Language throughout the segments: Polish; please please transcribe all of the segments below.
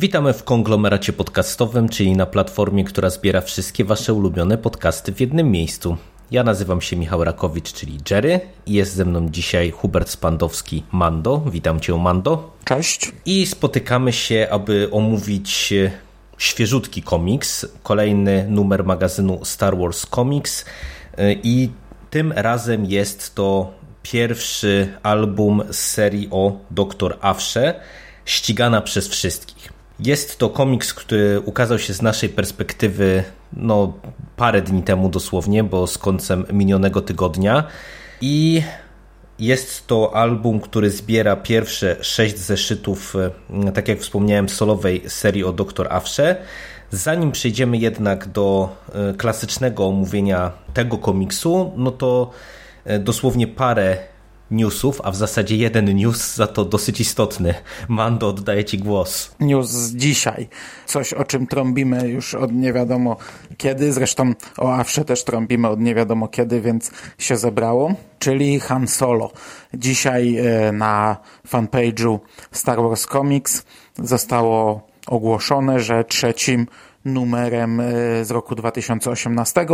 Witamy w konglomeracie podcastowym, czyli na platformie, która zbiera wszystkie Wasze ulubione podcasty w jednym miejscu. Ja nazywam się Michał Rakowicz, czyli Jerry. Jest ze mną dzisiaj Hubert Spandowski, Mando. Witam Cię, Mando. Cześć. I spotykamy się, aby omówić e, świeżutki komiks, kolejny numer magazynu Star Wars Comics. E, I tym razem jest to pierwszy album z serii o Dr. Afrze, ścigana przez wszystkich. Jest to komiks, który ukazał się z naszej perspektywy no, parę dni temu dosłownie, bo z końcem minionego tygodnia. I jest to album, który zbiera pierwsze sześć zeszytów, e, tak jak wspomniałem, solowej serii o Dr. Afrze. Zanim przejdziemy jednak do e, klasycznego omówienia tego komiksu, no to e, dosłownie parę newsów, a w zasadzie jeden news, za to dosyć istotny. Mando, oddaję Ci głos. News z dzisiaj. Coś, o czym trąbimy już od nie wiadomo kiedy. Zresztą o Afrze też trąbimy od nie wiadomo kiedy, więc się zebrało. Czyli Han Solo. Dzisiaj e, na fanpage'u Star Wars Comics zostało ogłoszone, że trzecim numerem e, z roku 2018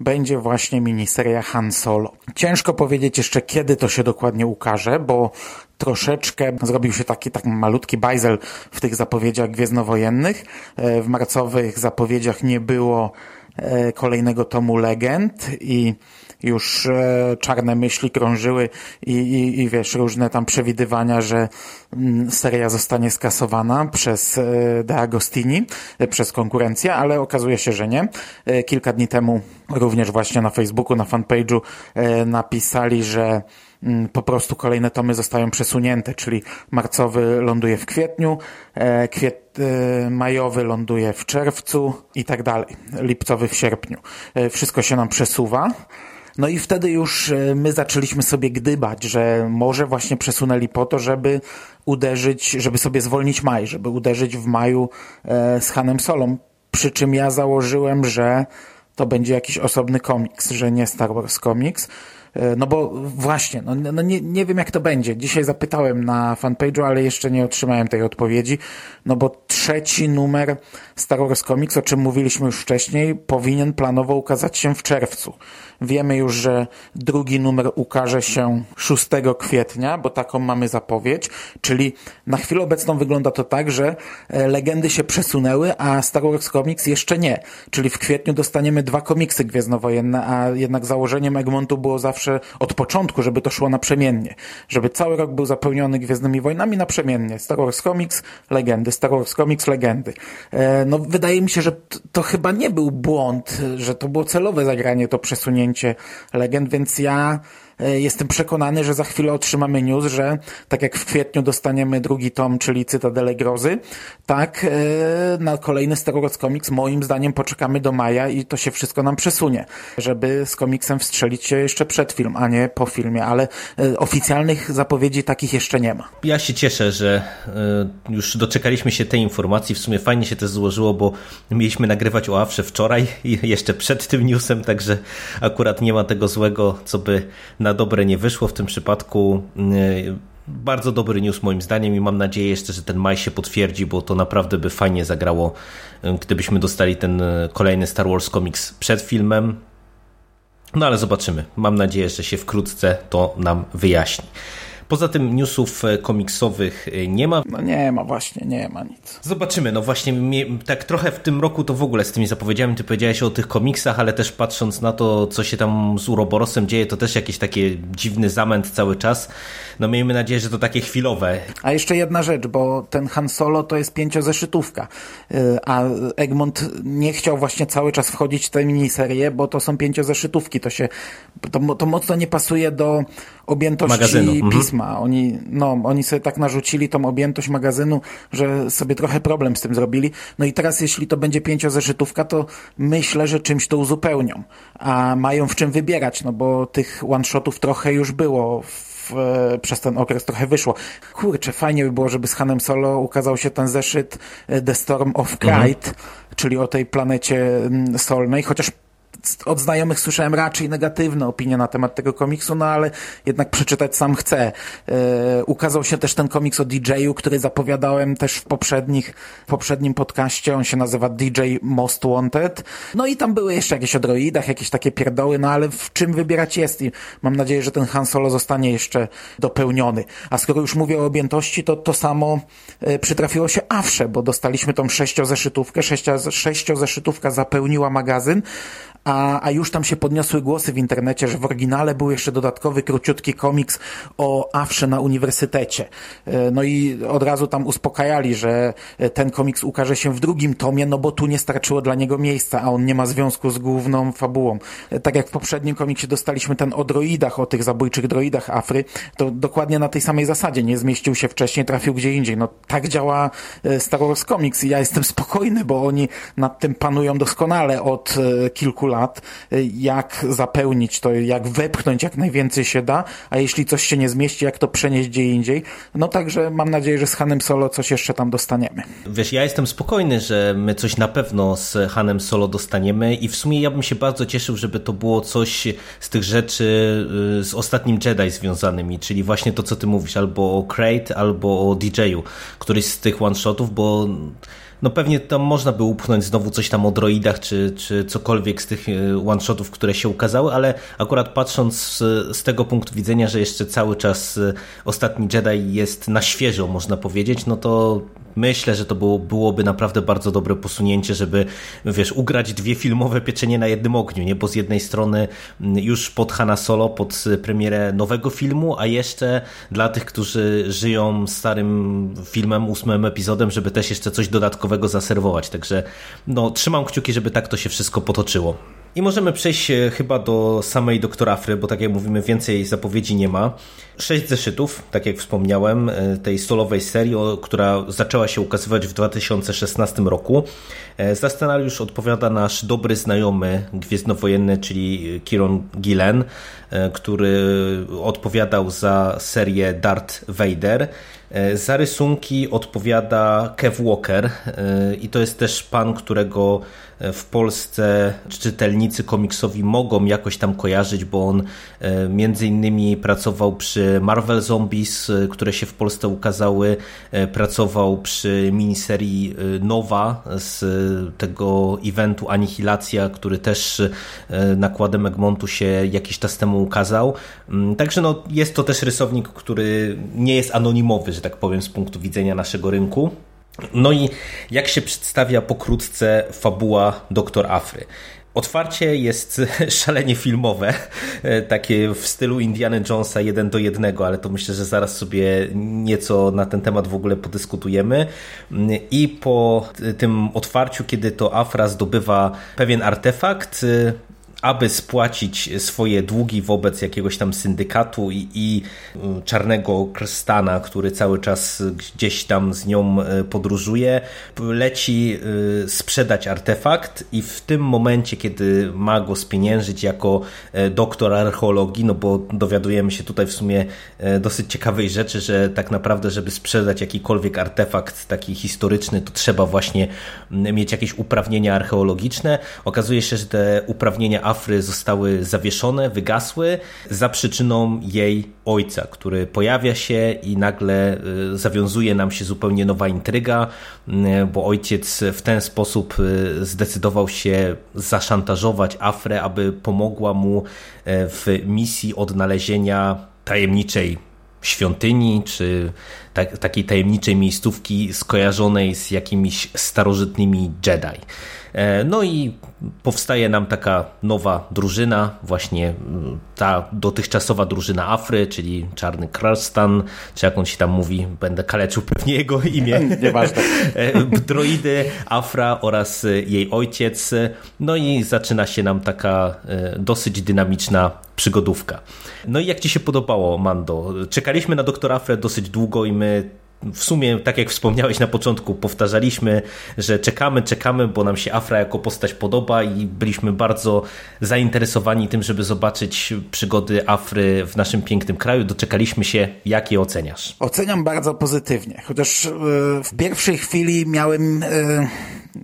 będzie właśnie miniseria Han Solo. Ciężko powiedzieć jeszcze kiedy to się dokładnie ukaże, bo troszeczkę zrobił się taki tak malutki bajzel w tych zapowiedziach gwiezdnowojennych. E, w marcowych zapowiedziach nie było e, kolejnego tomu legend i już e, czarne myśli krążyły i, i, i wiesz, różne tam przewidywania, że mm, seria zostanie skasowana przez e, De Agostini, e, przez konkurencję, ale okazuje się, że nie. Kilka dni temu również właśnie na Facebooku, na fanpage'u napisali, że mm, po prostu kolejne tomy zostają przesunięte, czyli marcowy ląduje w kwietniu, kwiet, majowy ląduje w czerwcu i tak dalej, lipcowy w sierpniu. Wszystko się nam przesuwa. No i wtedy już e, my zaczęliśmy sobie gdybać, że może właśnie przesunęli po to, żeby uderzyć, żeby sobie zwolnić maj, żeby uderzyć w maju e, z Hanem Solą. Przy czym ja założyłem, że to będzie jakiś osobny komiks, że nie Star Wars komiks. E, no bo właśnie, no, no nie, nie wiem jak to będzie. Dzisiaj zapytałem na fanpage'u, ale jeszcze nie otrzymałem tej odpowiedzi. No bo trzeci numer Star Wars Comics, o czym mówiliśmy już wcześniej, powinien planowo ukazać się w czerwcu. Wiemy już, że drugi numer ukaże się 6 kwietnia, bo taką mamy zapowiedź, czyli na chwilę obecną wygląda to tak, że e, legendy się przesunęły, a Star Wars Comics jeszcze nie. Czyli w kwietniu dostaniemy dwa komiksy gwiezdnowojenne, a jednak założeniem Egmontu było zawsze od początku, żeby to szło naprzemiennie. Żeby cały rok był zapełniony Gwiezdnymi Wojnami naprzemiennie. Star Wars Comics, legendy, Star Wars Comics, legendy. E, no wydaje mi się, że to chyba nie był błąd, że to było celowe zagranie, to przesunięcie legend, więc ja jestem przekonany, że za chwilę otrzymamy news, że tak jak w kwietniu dostaniemy drugi tom, czyli Cytadele Grozy, tak e, na kolejny Star Wars Comics moim zdaniem poczekamy do maja i to się wszystko nam przesunie, żeby z komiksem wstrzelić się jeszcze przed film, a nie po filmie, ale e, oficjalnych zapowiedzi takich jeszcze nie ma. Ja się cieszę, że już doczekaliśmy się tej informacji. W sumie fajnie się to złożyło, bo mieliśmy nagrywać o Afrze wczoraj, jeszcze przed tym newsem, także akurat nie ma tego złego, co by na dobre nie wyszło w tym przypadku. Bardzo dobry news moim zdaniem i mam nadzieję jeszcze, że ten maj się potwierdzi, bo to naprawdę by fajnie zagrało, y, gdybyśmy dostali ten y, kolejny Star Wars Comics przed filmem. No ale zobaczymy. Mam nadzieję, że się wkrótce to nam wyjaśni. Poza tym newsów e, komiksowych e, nie ma. No nie ma, właśnie, nie ma nic. Zobaczymy, no właśnie, tak trochę w tym roku to w ogóle z tymi zapowiedziami, ty powiedziałeś o tych komiksach, ale też patrząc na to, co się tam z Uroborosem dzieje, to też jakiś taki dziwny zamęt cały czas. No miejmy nadzieję, że to takie chwilowe. A jeszcze jedna rzecz, bo ten Han Solo to jest pięciozeszytówka, y, a Egmont nie chciał właśnie cały czas wchodzić w tę miniserię, bo to są pięciozeszytówki, to się, to, to mocno nie pasuje do objętości Magazynu. Mhm. Ma. Oni, no, oni sobie tak narzucili tą objętość magazynu, że sobie trochę problem z tym zrobili. No i teraz, jeśli to będzie pięciozeszytówka, to myślę, że czymś to uzupełnią. A mają w czym wybierać, no bo tych one-shotów trochę już było w, przez ten okres trochę wyszło. Kurczę, fajnie by było, żeby z Hanem Solo ukazał się ten zeszyt e, The Storm of Krayt, mhm. czyli o tej planecie mm, solnej, chociaż od znajomych słyszałem raczej negatywne opinie na temat tego komiksu, no ale jednak przeczytać sam chcę. E, ukazał się też ten komiks o DJ-u, który zapowiadałem też w poprzednich, w poprzednim podcaście. On się nazywa DJ Most Wanted. No i tam były jeszcze jakieś o droidach, jakieś takie pierdoły, no ale w czym wybierać jest i mam nadzieję, że ten Han Solo zostanie jeszcze dopełniony. A skoro już mówię o objętości, to to samo e, przytrafiło się Awsze, bo dostaliśmy tą sześciozeszytówkę, sześciozeszytówka zapełniła magazyn, a, a już tam się podniosły głosy w internecie, że w oryginale był jeszcze dodatkowy, króciutki komiks o Awsze na uniwersytecie. E, no i od razu tam uspokajali, że ten komiks ukaże się w drugim tomie, no bo tu nie starczyło dla niego miejsca, a on nie ma związku z główną fabułą. E, tak jak w poprzednim komiksie dostaliśmy ten o droidach, o tych zabójczych droidach Afry, to dokładnie na tej samej zasadzie nie zmieścił się wcześniej, trafił gdzie indziej. No tak działa e, Star Wars Comics i ja jestem spokojny, bo oni nad tym panują doskonale od kilku lat lat, y, jak zapełnić to, jak wepchnąć jak najwięcej się da, a jeśli coś się nie zmieści, jak to przenieść gdzie indziej. No także mam nadzieję, że z Hanem Solo coś jeszcze tam dostaniemy. Wiesz, ja jestem spokojny, że my coś na pewno z Hanem Solo dostaniemy i w sumie ja bym się bardzo cieszył, żeby to było coś z tych rzeczy y, z ostatnim Jedi związanymi, czyli właśnie to, co ty mówisz, albo o Crate, albo o DJ-u, któryś z tych one-shotów, bo no pewnie tam można by upchnąć znowu coś tam o droidach, czy, czy cokolwiek z tych e, one-shotów, które się ukazały, ale akurat patrząc z, z tego punktu widzenia, że jeszcze cały czas e, ostatni Jedi jest na świeżo, można powiedzieć, no to myślę, że to było, byłoby naprawdę bardzo dobre posunięcie, żeby, wiesz, ugrać dwie filmowe pieczenie na jednym ogniu, nie? Bo z jednej strony mm, już pod Hanna Solo, pod premierę nowego filmu, a jeszcze dla tych, którzy żyją starym filmem, ósmym epizodem, żeby też jeszcze coś dodatkowego zaserwować. Także no, trzymam kciuki, żeby tak to się wszystko potoczyło. I możemy przejść e, chyba do samej Doktor Afry, bo tak jak mówimy, więcej zapowiedzi nie ma. Sześć zeszytów, tak jak wspomniałem, e, tej solowej serii, która zaczęła się ukazywać w 2016 roku. E, za scenariusz odpowiada nasz dobry znajomy gwiezdnowojenny, czyli Kieron Gillen, który odpowiadał za serię Darth Vader. Za rysunki odpowiada Kev Walker i to jest też pan, którego w Polsce czytelnicy komiksowi mogą jakoś tam kojarzyć, bo on e, między innymi pracował przy Marvel Zombies, e, które się w Polsce ukazały, e, pracował przy miniserii Nowa z tego eventu Anihilacja, który też nakładem Egmontu się jakiś czas temu ukazał. Mm, także no, jest to też rysownik, który nie jest anonimowy, że tak powiem, z punktu widzenia naszego rynku. No i jak się przedstawia pokrótce fabuła Doktor Afry? Otwarcie jest szalenie filmowe, takie w stylu Indiana Jonesa jeden do jednego, ale to myślę, że zaraz sobie nieco na ten temat w ogóle podyskutujemy. I po tym otwarciu, kiedy to Afra zdobywa pewien artefakt, aby spłacić swoje długi wobec jakiegoś tam syndykatu i, i y, czarnego krstana, który cały czas gdzieś tam z nią y, podróżuje, leci y, sprzedać artefakt i w tym momencie, kiedy ma go spieniężyć jako doktor archeologii, no bo dowiadujemy się tutaj w sumie dosyć ciekawej rzeczy, że tak naprawdę, żeby sprzedać jakikolwiek artefakt taki historyczny, to trzeba właśnie mieć jakieś uprawnienia archeologiczne. Okazuje się, że te uprawnienia Afry zostały zawieszone, wygasły za przyczyną jej ojca, który pojawia się i nagle y, zawiązuje nam się zupełnie nowa intryga, y, bo ojciec w ten sposób y, zdecydował się zaszantażować Afrę, aby pomogła mu w misji odnalezienia tajemniczej świątyni, czy tak, takiej tajemniczej miejscówki skojarzonej z jakimiś starożytnymi Jedi. E, no i powstaje nam taka nowa drużyna, właśnie mm, ta dotychczasowa drużyna Afry, czyli Czarny Krastan, czy jak on się tam mówi, będę kaleczył pewnie jego imię. Nieważne. E, droidy, Afra oraz jej ojciec. No i zaczyna się nam taka e, dosyć dynamiczna przygodówka. No i jak Ci się podobało, Mando? Czekaliśmy na doktora Afrę dosyć długo i my w sumie, tak jak wspomniałeś na początku, powtarzaliśmy, że czekamy, czekamy, bo nam się Afra jako postać podoba i byliśmy bardzo zainteresowani tym, żeby zobaczyć przygody Afry w naszym pięknym kraju. Doczekaliśmy się. Jak je oceniasz? Oceniam bardzo pozytywnie, chociaż e, w pierwszej chwili miałem e,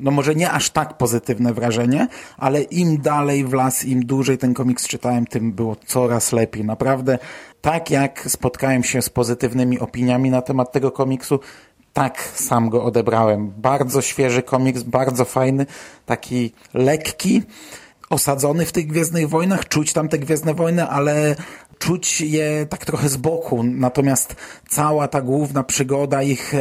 no może nie aż tak pozytywne wrażenie, ale im dalej w las, im dłużej ten komiks czytałem, tym było coraz lepiej. Naprawdę, tak jak spotkałem się z pozytywnymi opiniami na temat tego komiksu, tak sam go odebrałem. Bardzo świeży komiks, bardzo fajny, taki lekki, osadzony w tych Gwiezdnych Wojnach, czuć tam te Gwiezdne Wojny, ale czuć je tak trochę z boku, natomiast cała ta główna przygoda ich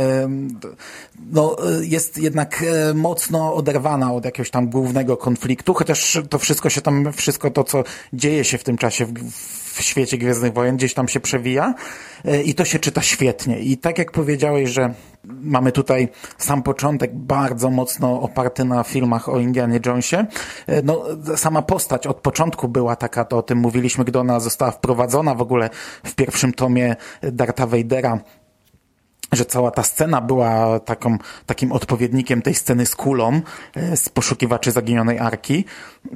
no, jest jednak e, mocno oderwana od jakiegoś tam głównego konfliktu, chociaż to wszystko się tam, wszystko to, co dzieje się w tym czasie w, w świecie Gwiezdnych Wojen, gdzieś tam się przewija e, i to się czyta świetnie. I tak jak powiedziałeś, że mamy tutaj sam początek bardzo mocno oparty na filmach o Indianie Jonesie. E, no, sama postać od początku była taka, to o tym mówiliśmy, gdy ona została wprowadzona w ogóle w pierwszym tomie Darta Vadera że cała ta scena była taką, takim odpowiednikiem tej sceny z kulą, e, z poszukiwaczy zaginionej arki.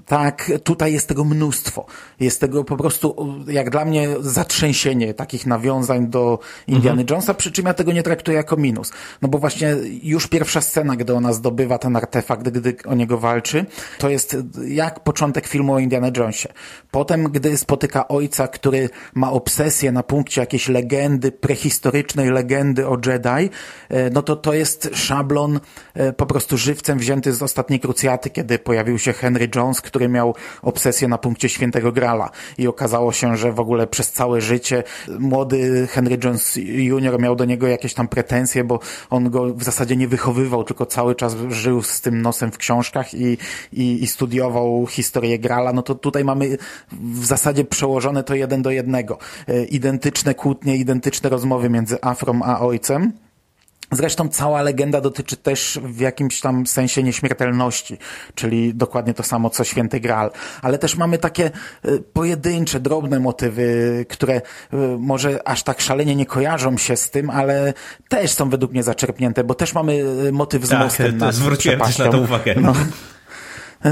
Tak, tutaj jest tego mnóstwo. Jest tego po prostu, jak dla mnie, zatrzęsienie takich nawiązań do Indiana mhm. Jonesa, przy czym ja tego nie traktuję jako minus. No bo właśnie już pierwsza scena, gdy ona zdobywa ten artefakt, gdy o niego walczy, to jest jak początek filmu o Indiana Jonesie. Potem, gdy spotyka ojca, który ma obsesję na punkcie jakiejś legendy, prehistorycznej legendy o Jedi, e, no to to jest szablon e, po prostu żywcem wzięty z ostatniej krucjaty, kiedy pojawił się Henry Jones, który miał obsesję na punkcie świętego Grala i okazało się, że w ogóle przez całe życie młody Henry Jones Jr. miał do niego jakieś tam pretensje, bo on go w zasadzie nie wychowywał, tylko cały czas żył z tym nosem w książkach i, i, i studiował historię Grala, no to tutaj mamy w zasadzie przełożone to jeden do jednego. E, identyczne kłótnie, identyczne rozmowy między Afrą a ojcem. Zresztą cała legenda dotyczy też w jakimś tam sensie nieśmiertelności, czyli dokładnie to samo co Święty Graal. Ale też mamy takie y, pojedyncze, drobne motywy, które y, może aż tak szalenie nie kojarzą się z tym, ale też są według mnie zaczerpnięte, bo też mamy y, motyw z tak, mostem. Tak, zwróciłem też na to uwagę. No.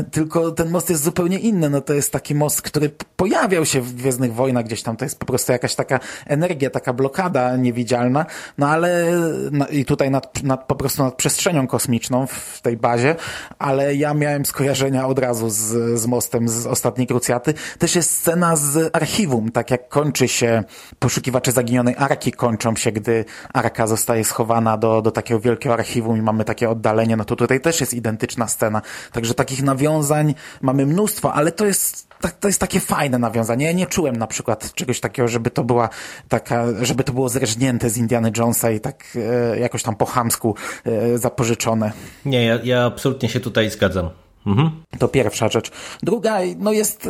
Tylko ten most jest zupełnie inny. No to jest taki most, który pojawiał się w Gwiezdnych Wojnach gdzieś tam. To jest po prostu jakaś taka energia, taka blokada niewidzialna. No ale no, i tutaj nad, nad, po prostu nad przestrzenią kosmiczną w tej bazie, ale ja miałem skojarzenia od razu z, z mostem z ostatniej krucjaty. Też jest scena z archiwum, tak jak kończy się poszukiwacze zaginionej arki kończą się, gdy arka zostaje schowana do, do takiego wielkiego archiwum i mamy takie oddalenie, no to tutaj też jest identyczna scena. Także takich nawiązań nawiązań mamy mnóstwo, ale to jest, to jest takie fajne nawiązanie. Ja nie czułem na przykład czegoś takiego, żeby to była taka, żeby to było zreżnięte z Indiana Jonesa i tak e, jakoś tam po chamsku e, zapożyczone. Nie, ja, ja absolutnie się tutaj zgadzam. Mhm. To pierwsza rzecz. Druga, no jest, e,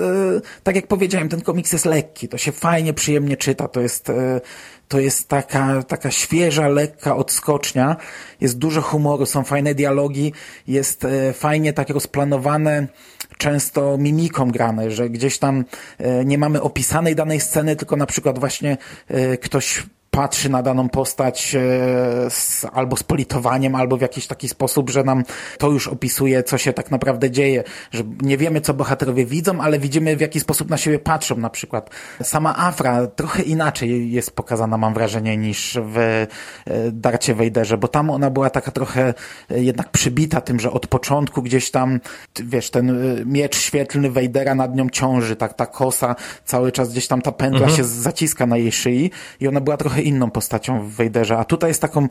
tak jak powiedziałem, ten komiks jest lekki, to się fajnie, przyjemnie czyta, to jest, e, to jest taka, taka świeża, lekka odskocznia, jest dużo humoru, są fajne dialogi, jest e, fajnie tak rozplanowane, często mimiką grane, że gdzieś tam nie mamy opisanej danej sceny, tylko na przykład właśnie ktoś patrzy na daną postać e, z, albo z politowaniem, albo w jakiś taki sposób, że nam to już opisuje, co się tak naprawdę dzieje, że nie wiemy, co bohaterowie widzą, ale widzimy, w jaki sposób na siebie patrzą. Na przykład sama Afra trochę inaczej jest pokazana, mam wrażenie, niż w e, Darcie Wejderze, bo tam ona była taka trochę e, jednak przybita tym, że od początku gdzieś tam, wiesz, ten miecz świetlny Wejdera nad nią ciąży, tak ta kosa, cały czas gdzieś tam ta pętla mhm. się zaciska na jej szyi i ona była trochę inną postacią w Vaderze, a tutaj jest taką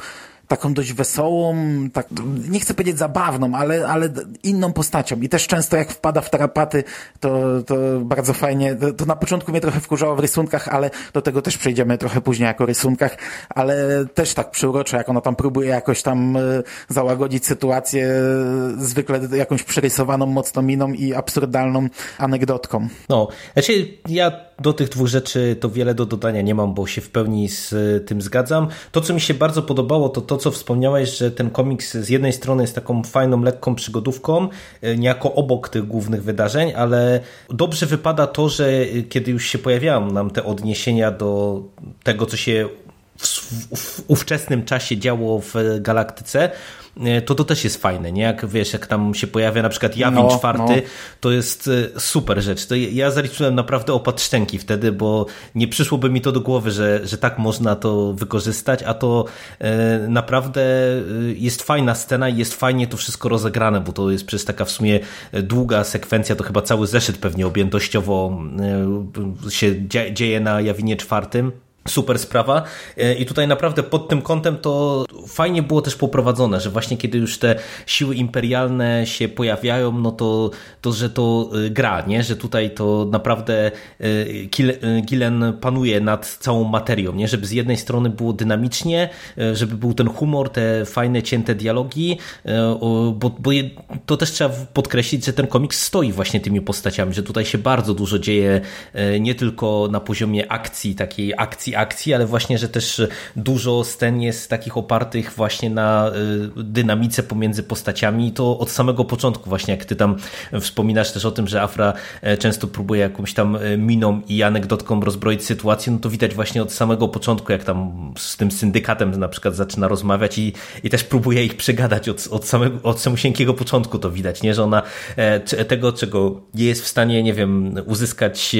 taką dość wesołą, tak, nie chcę powiedzieć zabawną, ale, ale inną postacią. I też często jak wpada w tarapaty, to, to bardzo fajnie, to, to na początku mnie trochę wkurzało w rysunkach, ale do tego też przejdziemy trochę później jako rysunkach, ale też tak przyurocze, jak ona tam próbuje jakoś tam e, załagodzić sytuację, e, zwykle jakąś przerysowaną mocno miną i absurdalną anegdotką. No, znaczy ja do tych dwóch rzeczy to wiele do dodania nie mam, bo się w pełni z tym zgadzam. To, co mi się bardzo podobało, to to, co wspomniałeś, że ten komiks z jednej strony jest taką fajną, lekką przygodówką, e, niejako obok tych głównych wydarzeń, ale dobrze wypada to, że kiedy już się pojawiają nam te odniesienia do tego, co się w, w, w ówczesnym czasie działo w galaktyce, E, to to też jest fajne, nie? Jak wiesz, jak tam się pojawia na przykład Jawin no, czwarty, no. to jest e, super rzecz. To ja zaliczyłem naprawdę opad szczęki wtedy, bo nie przyszłoby mi to do głowy, że, że tak można to wykorzystać, a to e, naprawdę jest fajna scena i jest fajnie to wszystko rozegrane, bo to jest przez taka w sumie długa sekwencja, to chyba cały zeszyt pewnie objętościowo się dzieje na Jawinie czwartym super sprawa e, i tutaj naprawdę pod tym kątem to fajnie było też poprowadzone, że właśnie kiedy już te siły imperialne się pojawiają, no to, to że to e, gra, nie? że tutaj to naprawdę e, Gilen panuje nad całą materią, nie? żeby z jednej strony było dynamicznie, żeby był ten humor, te fajne, cięte dialogi, bo, bo to też trzeba podkreślić, że ten komiks stoi właśnie tymi postaciami, że tutaj się bardzo dużo dzieje nie tylko na poziomie akcji, takiej akcji akcji, ale właśnie, że też dużo scen jest takich opartych właśnie na y, dynamice pomiędzy postaciami. To od samego początku właśnie, jak ty tam wspominasz też o tym, że Afra e, często próbuje jakąś tam e, miną i anegdotką rozbroić sytuację, no to widać właśnie od samego początku, jak tam z tym syndykatem na przykład zaczyna rozmawiać i, i też próbuje ich przegadać od, od samego, od samusieńkiego początku to widać, nie, że ona e, tego, czego nie jest w stanie, nie wiem, uzyskać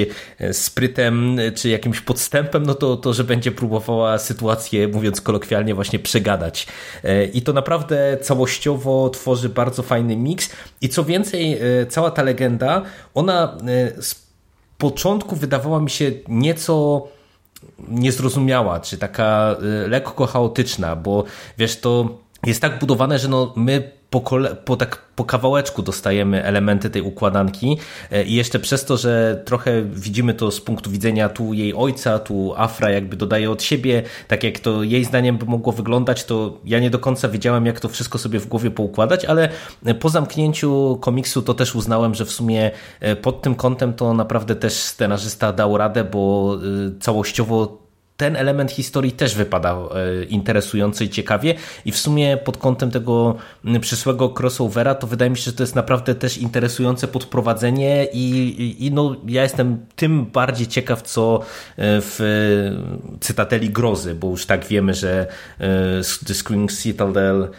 sprytem czy jakimś podstępem, no to, to że będzie próbowała sytuację, mówiąc kolokwialnie, właśnie przegadać. E, I to naprawdę całościowo tworzy bardzo fajny miks. I co więcej, e, cała ta legenda, ona e, z początku wydawała mi się nieco niezrozumiała, czy taka lekko chaotyczna, bo wiesz, to jest tak budowane, że no my po, kole, po, tak, po kawałeczku dostajemy elementy tej układanki. E, i jeszcze przez to, że trochę widzimy to z punktu widzenia tu jej ojca, tu Afra jakby dodaje od siebie, tak jak to jej zdaniem by mogło wyglądać, to ja nie do końca wiedziałem jak to wszystko sobie w głowie poukładać, ale po zamknięciu komiksu to też uznałem, że w sumie e, pod tym kątem to naprawdę też scenarzysta dał radę, bo e, całościowo ten element historii też wypada e, interesująco i ciekawie. I w sumie pod kątem tego przyszłego crossovera to wydaje mi się, że to jest naprawdę też interesujące podprowadzenie i, i, i no, ja jestem tym bardziej ciekaw, co e, w Cytadeli Grozy, bo już tak wiemy, że e, The Screaming Citadel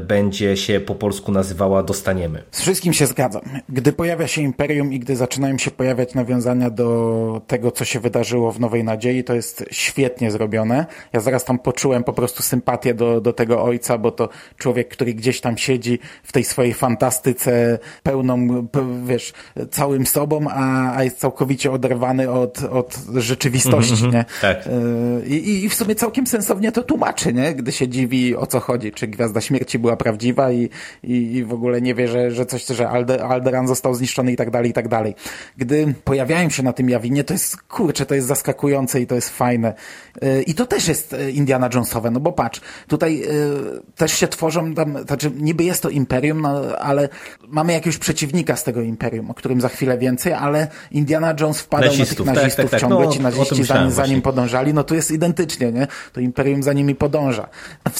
będzie się po polsku nazywała Dostaniemy. Z wszystkim się zgadzam. Gdy pojawia się Imperium i gdy zaczynają się pojawiać nawiązania do tego, co się wydarzyło w Nowej Nadziei, to jest świetnie zrobione. Ja zaraz tam poczułem po prostu sympatię do, do tego ojca, bo to człowiek, który gdzieś tam siedzi w tej swojej fantastyce pełną, wiesz, całym sobą, a, a jest całkowicie oderwany od, od rzeczywistości, mm -hmm, nie? Tak. E, I, I w sumie całkiem sensownie to tłumaczy, nie? Gdy się dziwi, o co chodzi, czy Gwiazda Śmierci śmierci była prawdziwa i, i, i w ogóle nie wie, że, że coś, że Alderan został zniszczony i tak dalej, i tak dalej. Gdy pojawiają się na tym jawinie, to jest, kurczę, to jest zaskakujące i to jest fajne. Y, I to też jest y, Indiana Jonesowe, no bo patrz, tutaj y, też się tworzą tam, znaczy niby jest to imperium, no, ale mamy jakiegoś przeciwnika z tego imperium, o którym za chwilę więcej, ale Indiana Jones wpadał nazistów, na tych nazistów, tak, tak, tak. ciągle no, ci naziści za, za nim podążali, no tu jest identycznie, nie? To imperium za nimi podąża.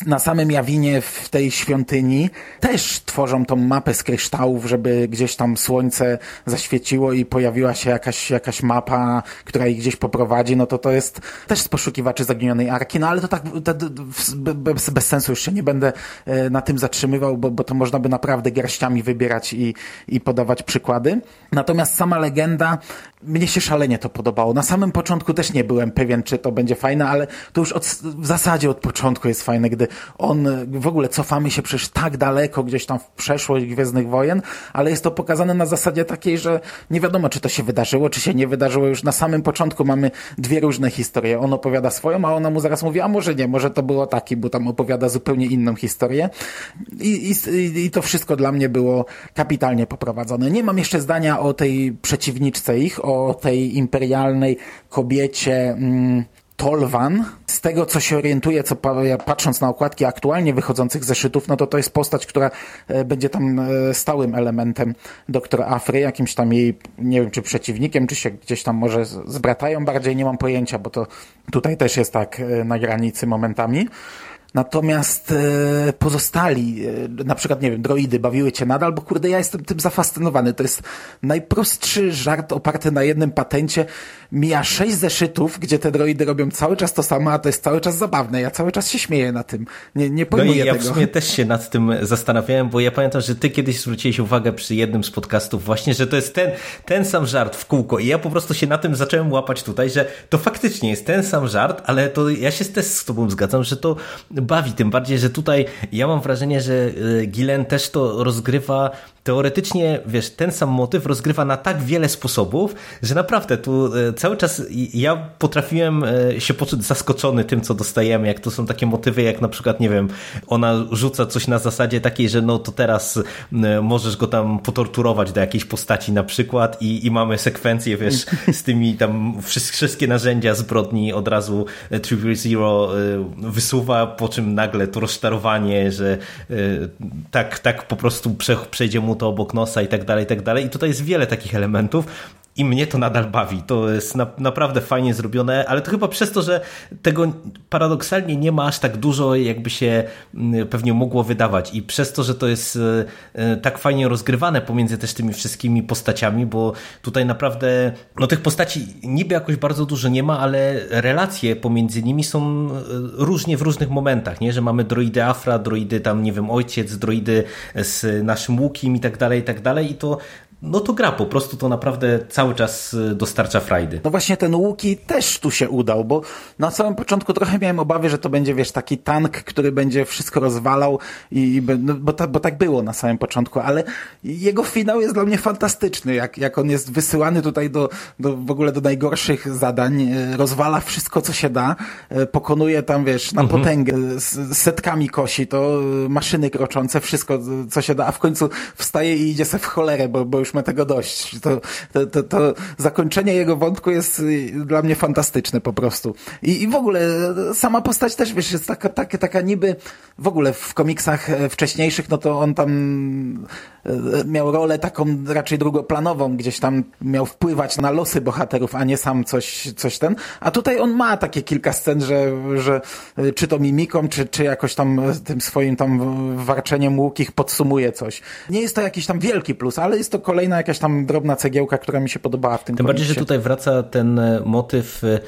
Na samym jawinie w tej świątyni też tworzą tą mapę z kryształów, żeby gdzieś tam słońce zaświeciło i pojawiła się jakaś, jakaś mapa, która ich gdzieś poprowadzi, no to to jest też z poszukiwaczy zaginionej arki, no ale to tak to, bez, bez sensu się nie będę e, na tym zatrzymywał, bo, bo to można by naprawdę garściami wybierać i, i podawać przykłady. Natomiast sama legenda, mnie się szalenie to podobało. Na samym początku też nie byłem pewien, czy to będzie fajne, ale to już od, w zasadzie od początku jest fajne, gdy on w ogóle cofa cofamy się przecież tak daleko gdzieś tam w przeszłość Gwiezdnych Wojen, ale jest to pokazane na zasadzie takiej, że nie wiadomo, czy to się wydarzyło, czy się nie wydarzyło. Już na samym początku mamy dwie różne historie. On opowiada swoją, a ona mu zaraz mówi, a może nie, może to było taki, bo tam opowiada zupełnie inną historię. I, i, i to wszystko dla mnie było kapitalnie poprowadzone. Nie mam jeszcze zdania o tej przeciwniczce ich, o tej imperialnej kobiecie, mm, Tolwan, z tego co się orientuję, co patrząc na okładki aktualnie wychodzących zeszytów, no to to jest postać, która e, będzie tam e, stałym elementem doktora Afry, jakimś tam jej, nie wiem czy przeciwnikiem, czy się gdzieś tam może zbratają bardziej, nie mam pojęcia, bo to tutaj też jest tak e, na granicy momentami. Natomiast e, pozostali, e, na przykład, nie wiem, droidy bawiły cię nadal, bo kurde, ja jestem tym zafascynowany. To jest najprostszy żart oparty na jednym patencie. Mija sześć zeszytów, gdzie te droidy robią cały czas to samo, a to jest cały czas zabawne. Ja cały czas się śmieję na tym. Nie, nie pojmuję no i ja tego. w sumie też się nad tym zastanawiałem, bo ja pamiętam, że ty kiedyś zwróciłeś uwagę przy jednym z podcastów właśnie, że to jest ten, ten sam żart w kółko i ja po prostu się na tym zacząłem łapać tutaj, że to faktycznie jest ten sam żart, ale to ja się też z tobą zgadzam, że to bawi, tym bardziej, że tutaj ja mam wrażenie, że y, Gilen też to rozgrywa teoretycznie, wiesz, ten sam motyw rozgrywa na tak wiele sposobów, że naprawdę tu e, cały czas ja potrafiłem e, się poczuć zaskoczony tym, co dostajemy, jak to są takie motywy, jak na przykład, nie wiem, ona rzuca coś na zasadzie takiej, że no to teraz e, możesz go tam potorturować do jakiejś postaci na przykład i, i mamy sekwencję, wiesz, z tymi tam wszystkie narzędzia zbrodni od razu Triple Zero wysuwa, po czym nagle to rozczarowanie, że tak, tak po prostu przejdzie mu to obok nosa i tak dalej, i tak dalej. I tutaj jest wiele takich elementów i mnie to nadal bawi. To jest na, naprawdę fajnie zrobione, ale to chyba przez to, że tego paradoksalnie nie ma aż tak dużo, jakby się mm, pewnie mogło wydawać. I przez to, że to jest e, e, tak fajnie rozgrywane pomiędzy też tymi wszystkimi postaciami, bo tutaj naprawdę, no tych postaci niby jakoś bardzo dużo nie ma, ale relacje pomiędzy nimi są e, różnie w różnych momentach, nie? Że mamy droidy Afra, droidy tam, nie wiem, ojciec, droidy z naszym łukiem i tak dalej, i tak dalej. I to no to gra, po prostu to naprawdę cały czas y, dostarcza frajdy. No właśnie ten Łuki też tu się udał, bo na samym początku trochę miałem obawy, że to będzie, wiesz, taki tank, który będzie wszystko rozwalał i, no, bo, ta, bo tak było na samym początku, ale jego finał jest dla mnie fantastyczny, jak, jak on jest wysyłany tutaj do, do w ogóle do najgorszych zadań, y, rozwala wszystko, co się da, y, pokonuje tam, wiesz, na mhm. potęgę, z setkami kosi, to maszyny kroczące, wszystko, co się da, a w końcu wstaje i idzie se w cholerę, bo, bo już ma tego dość. To, to, to, to zakończenie jego wątku jest y, dla mnie fantastyczne po prostu. I, i w ogóle y, sama postać też, wiesz, jest taka, taka, taka niby w ogóle w komiksach e, wcześniejszych, no to on tam miał rolę taką raczej drugoplanową, gdzieś tam miał wpływać na losy bohaterów, a nie sam coś, coś ten. A tutaj on ma takie kilka scen, że, że e, czy to mimiką, czy, czy jakoś tam tym swoim tam warczeniem łukich podsumuje coś. Nie jest to jakiś tam wielki plus, ale jest to kolejna jakaś tam drobna cegiełka, która mi się podobała w tym Tym bardziej, że tutaj wraca ten motyw Y,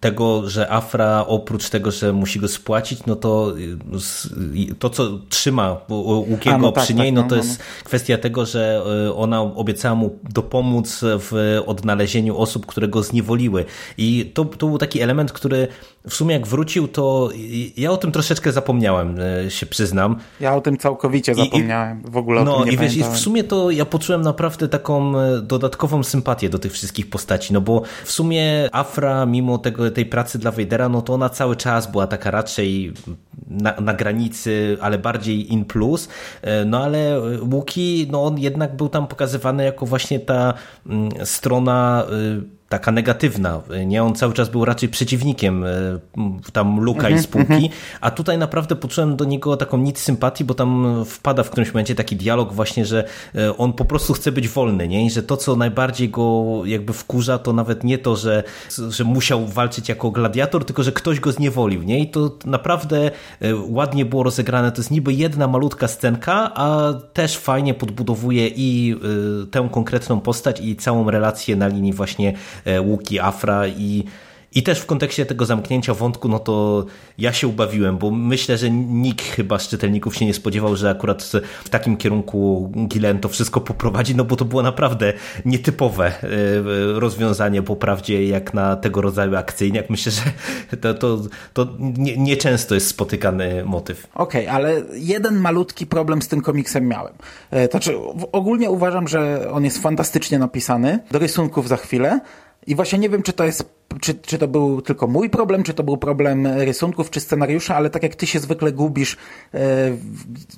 tego, że Afra oprócz tego, że musi go spłacić, no to y, to, co trzyma Łukiego no tak, przy niej, tak, no, no to no, jest no. kwestia tego, że y, ona obiecała mu dopomóc w odnalezieniu osób, które go zniewoliły. I to, to był taki element, który w sumie jak wrócił, to ja o tym troszeczkę zapomniałem, się przyznam. Ja o tym całkowicie zapomniałem. I, w ogóle no, o tym nie i wiesz, i w sumie to ja poczułem naprawdę taką dodatkową sympatię do tych wszystkich postaci, no bo w sumie Afra mimo tego, tej pracy dla Vadera, no to ona cały czas była taka raczej na, na granicy, ale bardziej in plus. E, no ale Łuki, no on jednak był tam pokazywany jako właśnie ta mm, strona y, taka negatywna. Nie, on cały czas był raczej przeciwnikiem e, tam Luka i mhm, spółki, mhm. a tutaj naprawdę poczułem do niego taką nic sympatii, bo tam wpada w którymś momencie taki dialog właśnie, że e, on po prostu chce być wolny, nie? I że to, co najbardziej go jakby wkurza, to nawet nie to, że, że musiał walczyć jako gladiator, tylko że ktoś go zniewolił, nie? I to naprawdę e, ładnie było rozegrane. To jest niby jedna malutka scenka, a też fajnie podbudowuje i tę konkretną postać i całą relację na linii właśnie łuki Afra i i też w kontekście tego zamknięcia wątku, no to ja się ubawiłem, bo myślę, że nikt chyba z czytelników się nie spodziewał, że akurat w takim kierunku Gilen to wszystko poprowadzi, no bo to było naprawdę nietypowe e, rozwiązanie po prawdzie, jak na tego rodzaju akcyjniak. Myślę, że to, to, to nieczęsto nie jest spotykany motyw. Okej, okay, ale jeden malutki problem z tym komiksem miałem. E, znaczy, ogólnie uważam, że on jest fantastycznie napisany. Do rysunków za chwilę. I właśnie nie wiem, czy to jest czy, czy to był tylko mój problem, czy to był problem rysunków, czy scenariusza, ale tak jak ty się zwykle gubisz, e,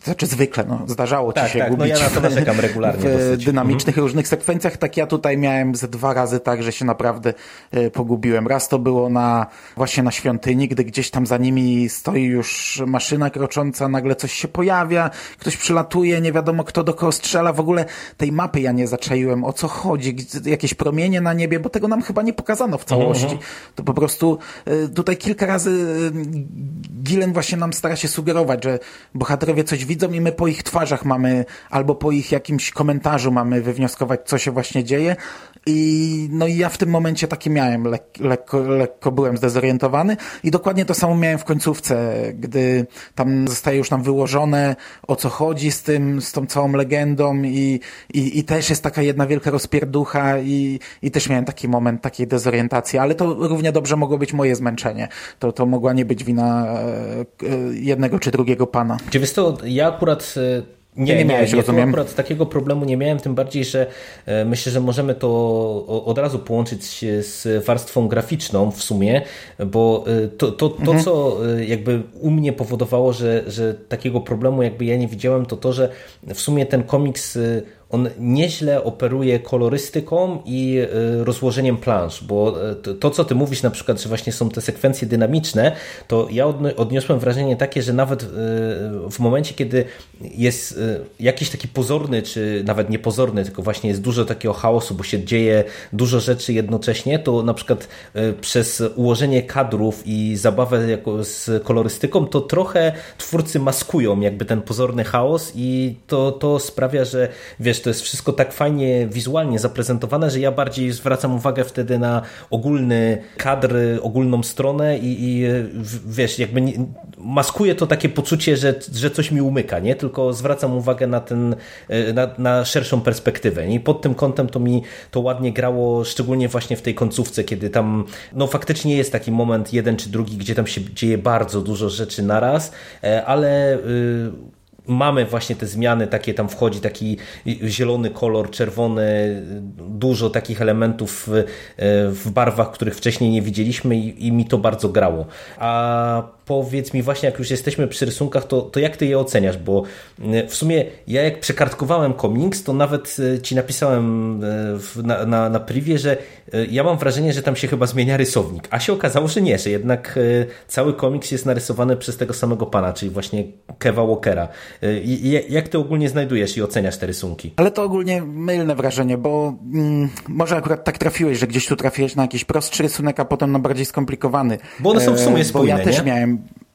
znaczy zwykle, no, zdarzało ci tak, się tak, gubić no ja na to narzekam regularnie w dynamicznych mhm. różnych sekwencjach, tak ja tutaj miałem ze dwa razy tak, że się naprawdę e, pogubiłem. Raz to było na właśnie na świątyni, gdy gdzieś tam za nimi stoi już maszyna krocząca, nagle coś się pojawia, ktoś przylatuje, nie wiadomo kto do kogo strzela, w ogóle tej mapy ja nie zaczaiłem, o co chodzi, jakieś promienie na niebie, bo tego nam chyba nie pokazano w całości. Mhm. To po prostu e, tutaj kilka razy e, Gilen właśnie nam stara się sugerować, że bohaterowie coś widzą i my po ich twarzach mamy, albo po ich jakimś komentarzu mamy wywnioskować, co się właśnie dzieje. I no i ja w tym momencie takie miałem, lek, lekko, lekko byłem zdezorientowany i dokładnie to samo miałem w końcówce, gdy tam zostaje już nam wyłożone, o co chodzi z tym, z tą całą legendą i, i, i też jest taka jedna wielka rozpierducha i, i też miałem taki moment takiej dezorientacji, ale to równie dobrze mogło być moje zmęczenie. To, to mogła nie być wina e, jednego czy drugiego pana. Czy wiesz to, ja akurat e, nie, nie, nie, miałeś, nie, rozumiem. akurat takiego problemu nie miałem, tym bardziej, że e, myślę, że możemy to od razu połączyć z warstwą graficzną w sumie, bo to, to, to mhm. co jakby u mnie powodowało, że, że takiego problemu jakby ja nie widziałem, to to, że w sumie ten komiks on nieźle operuje kolorystyką i e, rozłożeniem plansz, bo e, to, co ty mówisz na przykład, że właśnie są te sekwencje dynamiczne, to ja odniosłem wrażenie takie, że nawet e, w momencie, kiedy jest jakiś taki pozorny, czy nawet niepozorny, tylko właśnie jest dużo takiego chaosu, bo się dzieje dużo rzeczy jednocześnie, to na przykład przez ułożenie kadrów i zabawę z kolorystyką, to trochę twórcy maskują jakby ten pozorny chaos i to, to sprawia, że wiesz, wiesz, to jest wszystko tak fajnie wizualnie zaprezentowane, że ja bardziej zwracam uwagę wtedy na ogólny kadr, ogólną stronę i, i wiesz, jakby nie, maskuje to takie poczucie, że, że coś mi umyka, nie? Tylko zwracam uwagę na ten, na, na szerszą perspektywę. I pod tym kątem to mi to ładnie grało, szczególnie właśnie w tej końcówce, kiedy tam, no faktycznie jest taki moment jeden czy drugi, gdzie tam się dzieje bardzo dużo rzeczy naraz, e, ale mamy właśnie te zmiany, takie tam wchodzi taki zielony kolor, czerwony, dużo takich elementów w, barwach, których wcześniej nie widzieliśmy i, i mi to bardzo grało. A powiedz mi właśnie, jak już jesteśmy przy rysunkach, to, to jak ty je oceniasz? Bo e, w sumie ja jak przekartkowałem komiks, to nawet e, ci napisałem e, na, na, na privie, że ja mam wrażenie, że tam się chyba zmienia rysownik, a się okazało, że nie, że jednak cały komiks jest narysowany przez tego samego pana, czyli właśnie Keva Walkera. I, jak ty ogólnie znajdujesz i oceniasz te rysunki? Ale to ogólnie mylne wrażenie, bo mm, może akurat tak trafiłeś, że gdzieś tu trafiłeś na jakiś prostszy rysunek, a potem na bardziej skomplikowany. Bo one są w sumie spójne, Bo ja też nie? Miałem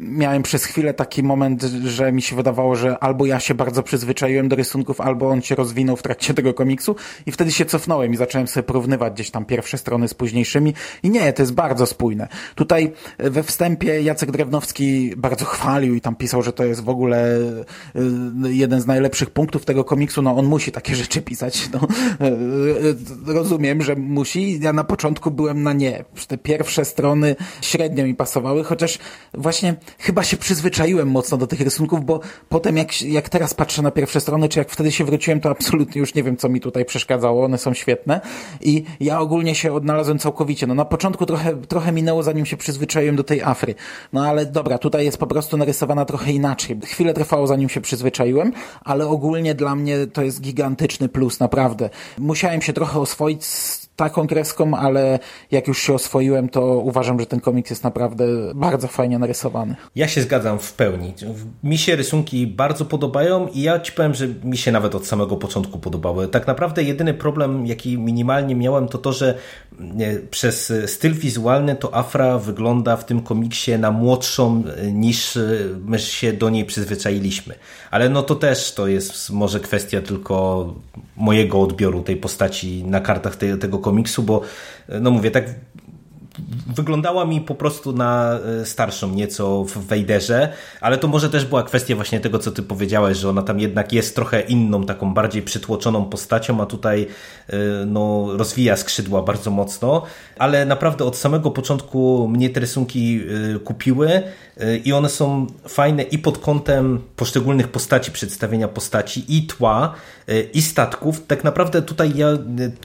miałem przez chwilę taki moment, że mi się wydawało, że albo ja się bardzo przyzwyczaiłem do rysunków, albo on się rozwinął w trakcie tego komiksu i wtedy się cofnąłem i zacząłem sobie porównywać gdzieś tam pierwsze strony z późniejszymi i nie, to jest bardzo spójne. Tutaj we wstępie Jacek Drewnowski bardzo chwalił i tam pisał, że to jest w ogóle y, jeden z najlepszych punktów tego komiksu, no on musi takie rzeczy pisać, no. Y, rozumiem, że musi. Ja na początku byłem na nie. Te pierwsze strony średnio mi pasowały, chociaż właśnie chyba się przyzwyczaiłem mocno do tych rysunków, bo potem jak, jak teraz patrzę na pierwsze strony, czy jak wtedy się wróciłem, to absolutnie już nie wiem, co mi tutaj przeszkadzało. One są świetne i ja ogólnie się odnalazłem całkowicie. No na początku trochę, trochę minęło, zanim się przyzwyczaiłem do tej Afry. No ale dobra, tutaj jest po prostu narysowana trochę inaczej. Chwilę trwało, zanim się przyzwyczaiłem, ale ogólnie dla mnie to jest gigantyczny plus, naprawdę. Musiałem się trochę oswoić z taką kreską, ale jak już się oswoiłem, to uważam, że ten komiks jest naprawdę bardzo fajnie narysowany. Ja się zgadzam w pełni. Mi się rysunki bardzo podobają i ja ci powiem, że mi się nawet od samego początku podobały. Tak naprawdę jedyny problem, jaki minimalnie miałem, to to, że przez styl wizualny to Afra wygląda w tym komiksie na młodszą niż my się do niej przyzwyczailiśmy. Ale no to też to jest może kwestia tylko mojego odbioru tej postaci na kartach te, tego komiksu, bo no mówię, tak wyglądała mi po prostu na e, starszą nieco w Wejderze, ale to może też była kwestia właśnie tego, co ty powiedziałeś, że ona tam jednak jest trochę inną, taką bardziej przytłoczoną postacią, a tutaj e, no, rozwija skrzydła bardzo mocno, ale naprawdę od samego początku mnie te rysunki e, kupiły i one są fajne i pod kątem poszczególnych postaci, przedstawienia postaci i tła, i statków. Tak naprawdę tutaj ja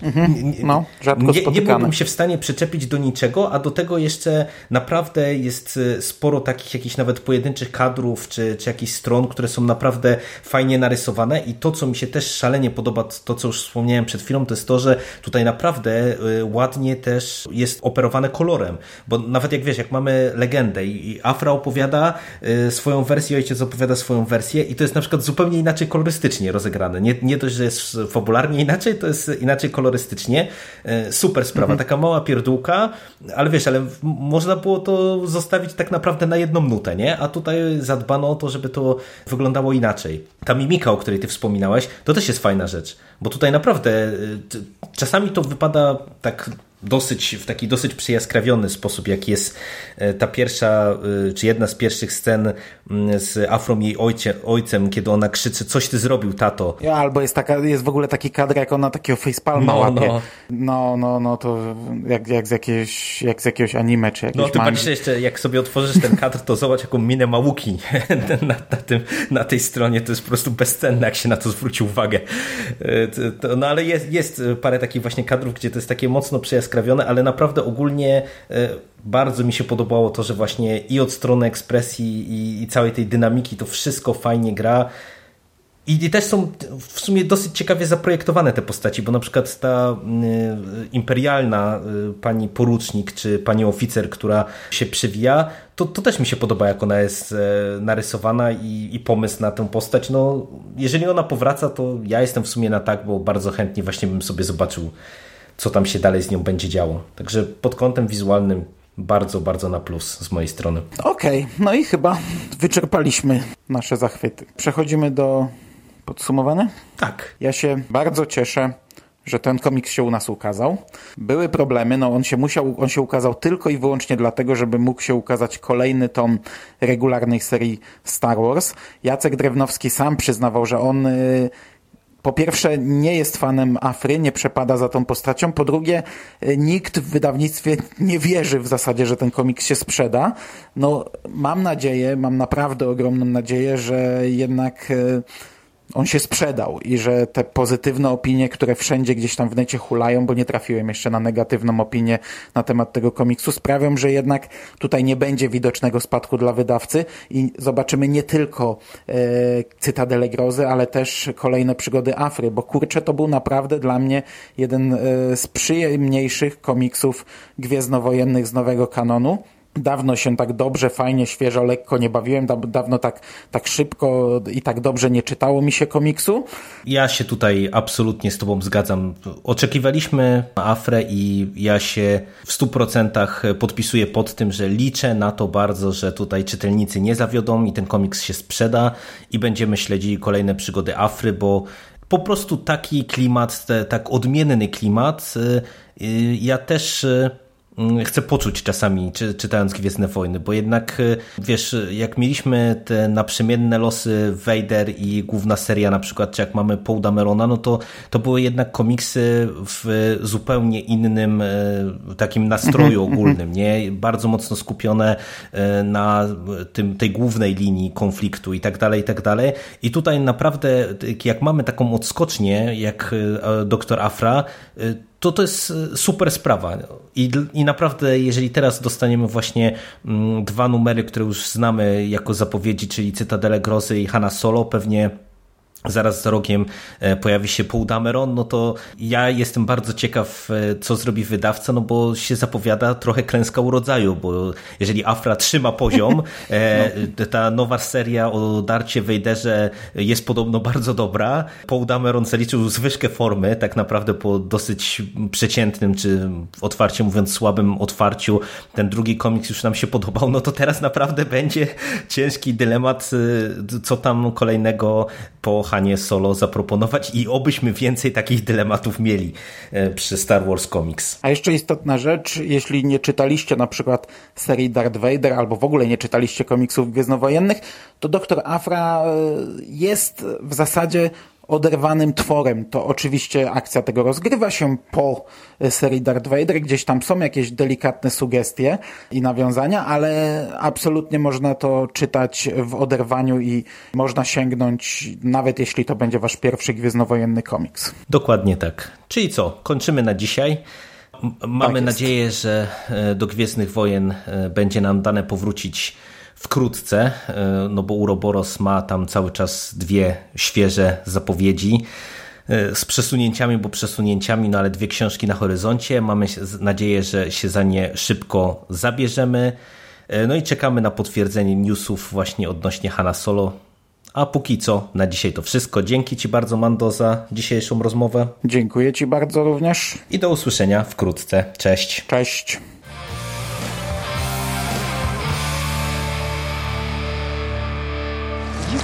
mhm. no, nie, nie byłbym się w stanie przyczepić do niczego, a do tego jeszcze naprawdę jest e, sporo takich jakichś nawet pojedynczych kadrów, czy, czy jakichś stron, które są naprawdę fajnie narysowane i to, co mi się też szalenie podoba, to co już wspomniałem przed chwilą, to jest to, że tutaj naprawdę e, ładnie też jest operowane kolorem, bo nawet jak wiesz, jak mamy legendę i Afra opowiada e, swoją wersję, ojciec opowiada swoją wersję i to jest na przykład zupełnie inaczej kolorystycznie rozegrane. Nie, nie dość, że jest fabularnie inaczej, to jest inaczej kolorystycznie. Super sprawa, mhm. taka mała pierdółka, ale wiesz, ale można było to zostawić tak naprawdę na jedną nutę, nie? A tutaj zadbano o to, żeby to wyglądało inaczej. Ta mimika, o której ty wspominałeś, to też jest fajna rzecz, bo tutaj naprawdę y, czasami to wypada tak dosyć, w taki dosyć przyjaskrawiony sposób, jak jest e, ta pierwsza, e, czy jedna z pierwszych scen mm, z Afrą jej ojcie, ojcem, kiedy ona krzyczy, coś ty zrobił, tato. Albo jest taka, jest w ogóle taki kadr, jak ona takiego facepalma no, łapie. No. no, no, no, to jak, jak, z jakiegoś, jak z jakiegoś anime, czy jakiegoś No, ty patrz jeszcze, jak sobie otworzysz ten kadr, to zobacz, jaką minę ma Łuki na, na, tym, na tej stronie, to jest po prostu bezcenne, jak się na to zwróci uwagę. E, no, ale jest, jest parę takich właśnie kadrów, gdzie to jest takie mocno przyjaskrawione skrawione, ale naprawdę ogólnie e, bardzo mi się podobało to, że właśnie i od strony ekspresji i, i całej tej dynamiki to wszystko fajnie gra. I, też są w sumie dosyć ciekawie zaprojektowane te postaci, bo na przykład ta y, imperialna y, pani porucznik czy pani oficer, która się przewija, to, to też mi się podoba, jak ona jest y, narysowana i, i, pomysł na tę postać. No, jeżeli ona powraca, to ja jestem w sumie na tak, bo bardzo chętnie właśnie bym sobie zobaczył co tam się dalej z nią będzie działo. Także pod kątem wizualnym bardzo, bardzo na plus z mojej strony. Okej, okay, no i chyba wyczerpaliśmy nasze zachwyty. Przechodzimy do podsumowania? Tak. Ja się bardzo cieszę, że ten komiks się u nas ukazał. Były problemy, no on się musiał, on się ukazał tylko i wyłącznie dlatego, żeby mógł się ukazać kolejny tom regularnej serii Star Wars. Jacek Drewnowski sam przyznawał, że on y, po pierwsze nie jest fanem Afry, nie przepada za tą postacią, po drugie nikt w wydawnictwie nie wierzy w zasadzie, że ten komiks się sprzeda. No mam nadzieję, mam naprawdę ogromną nadzieję, że jednak e, on się sprzedał i że te pozytywne opinie, które wszędzie gdzieś tam w necie hulają, bo nie trafiłem jeszcze na negatywną opinię na temat tego komiksu, sprawią, że jednak tutaj nie będzie widocznego spadku dla wydawcy i zobaczymy nie tylko e, Cytadele Grozy, ale też kolejne przygody Afry, bo kurczę, to był naprawdę dla mnie jeden e, z przyjemniejszych komiksów gwiezdnowojennych z nowego kanonu. Dawno się tak dobrze, fajnie, świeżo, lekko nie bawiłem, dawno tak, tak szybko i tak dobrze nie czytało mi się komiksu. Ja się tutaj absolutnie z Tobą zgadzam. Oczekiwaliśmy Afrę i ja się w stu procentach podpisuję pod tym, że liczę na to bardzo, że tutaj czytelnicy nie zawiodą i ten komiks się sprzeda i będziemy śledzili kolejne przygody Afry, bo po prostu taki klimat, tak odmienny klimat. Y, y, ja też y, chcę poczuć czasami, czy, czytając Gwiezdne Wojny, bo jednak, y, wiesz, jak mieliśmy te naprzemienne losy Vader i główna seria na przykład, czy jak mamy Paul Damerona, no to, to były jednak komiksy w zupełnie innym y, takim nastroju ogólnym, nie? Bardzo mocno skupione y, na tym, tej głównej linii konfliktu i tak dalej, i tak dalej. I tutaj naprawdę, jak mamy taką odskocznię, jak Doktor Afra, to to jest e, super sprawa. I, I naprawdę, jeżeli teraz dostaniemy właśnie mm, dwa numery, które już znamy jako zapowiedzi, czyli Cytadele Grozy i Hanna Solo, pewnie zaraz za rogiem e, pojawi się Paul Dameron, no to ja jestem bardzo ciekaw, e, co zrobi wydawca, no bo się zapowiada trochę klęska urodzaju, bo jeżeli Afra trzyma poziom, no. ta nowa seria o Darcie Wejderze jest podobno bardzo dobra. Paul Dameron zaliczył zwyżkę formy, tak naprawdę po dosyć przeciętnym, czy otwarcie mówiąc słabym otwarciu, ten drugi komiks już nam się podobał, no to teraz naprawdę będzie ciężki dylemat, co tam kolejnego po Solo zaproponować i obyśmy więcej takich dylematów mieli e, przy Star Wars Comics. A jeszcze istotna rzecz, jeśli nie czytaliście na przykład serii Darth Vader albo w ogóle nie czytaliście komiksów gwiezdnowojennych, to Doktor Afra e, jest w zasadzie oderwanym tworem. To oczywiście akcja tego rozgrywa się po e, serii Darth Vader, gdzieś tam są jakieś delikatne sugestie i nawiązania, ale absolutnie można to czytać w oderwaniu i można sięgnąć, nawet jeśli to będzie wasz pierwszy gwiezdnowojenny komiks. Dokładnie tak. Czyli co, kończymy na dzisiaj. Mamy jest. nadzieję, że e, do Gwiezdnych Wojen e, będzie nam dane powrócić wkrótce, e, no bo Uroboros ma tam cały czas dwie świeże zapowiedzi e, z przesunięciami, bo przesunięciami, no ale dwie książki na horyzoncie. Mamy nadzieję, że się za nie szybko zabierzemy. E, No i czekamy na potwierdzenie newsów właśnie odnośnie Hanna Solo. A póki co, na dzisiaj to wszystko. Dzięki Ci bardzo, Mando, za dzisiejszą rozmowę Dziękuję Ci bardzo również. i do usłyszenia wkrótce. Cześć. Cześć.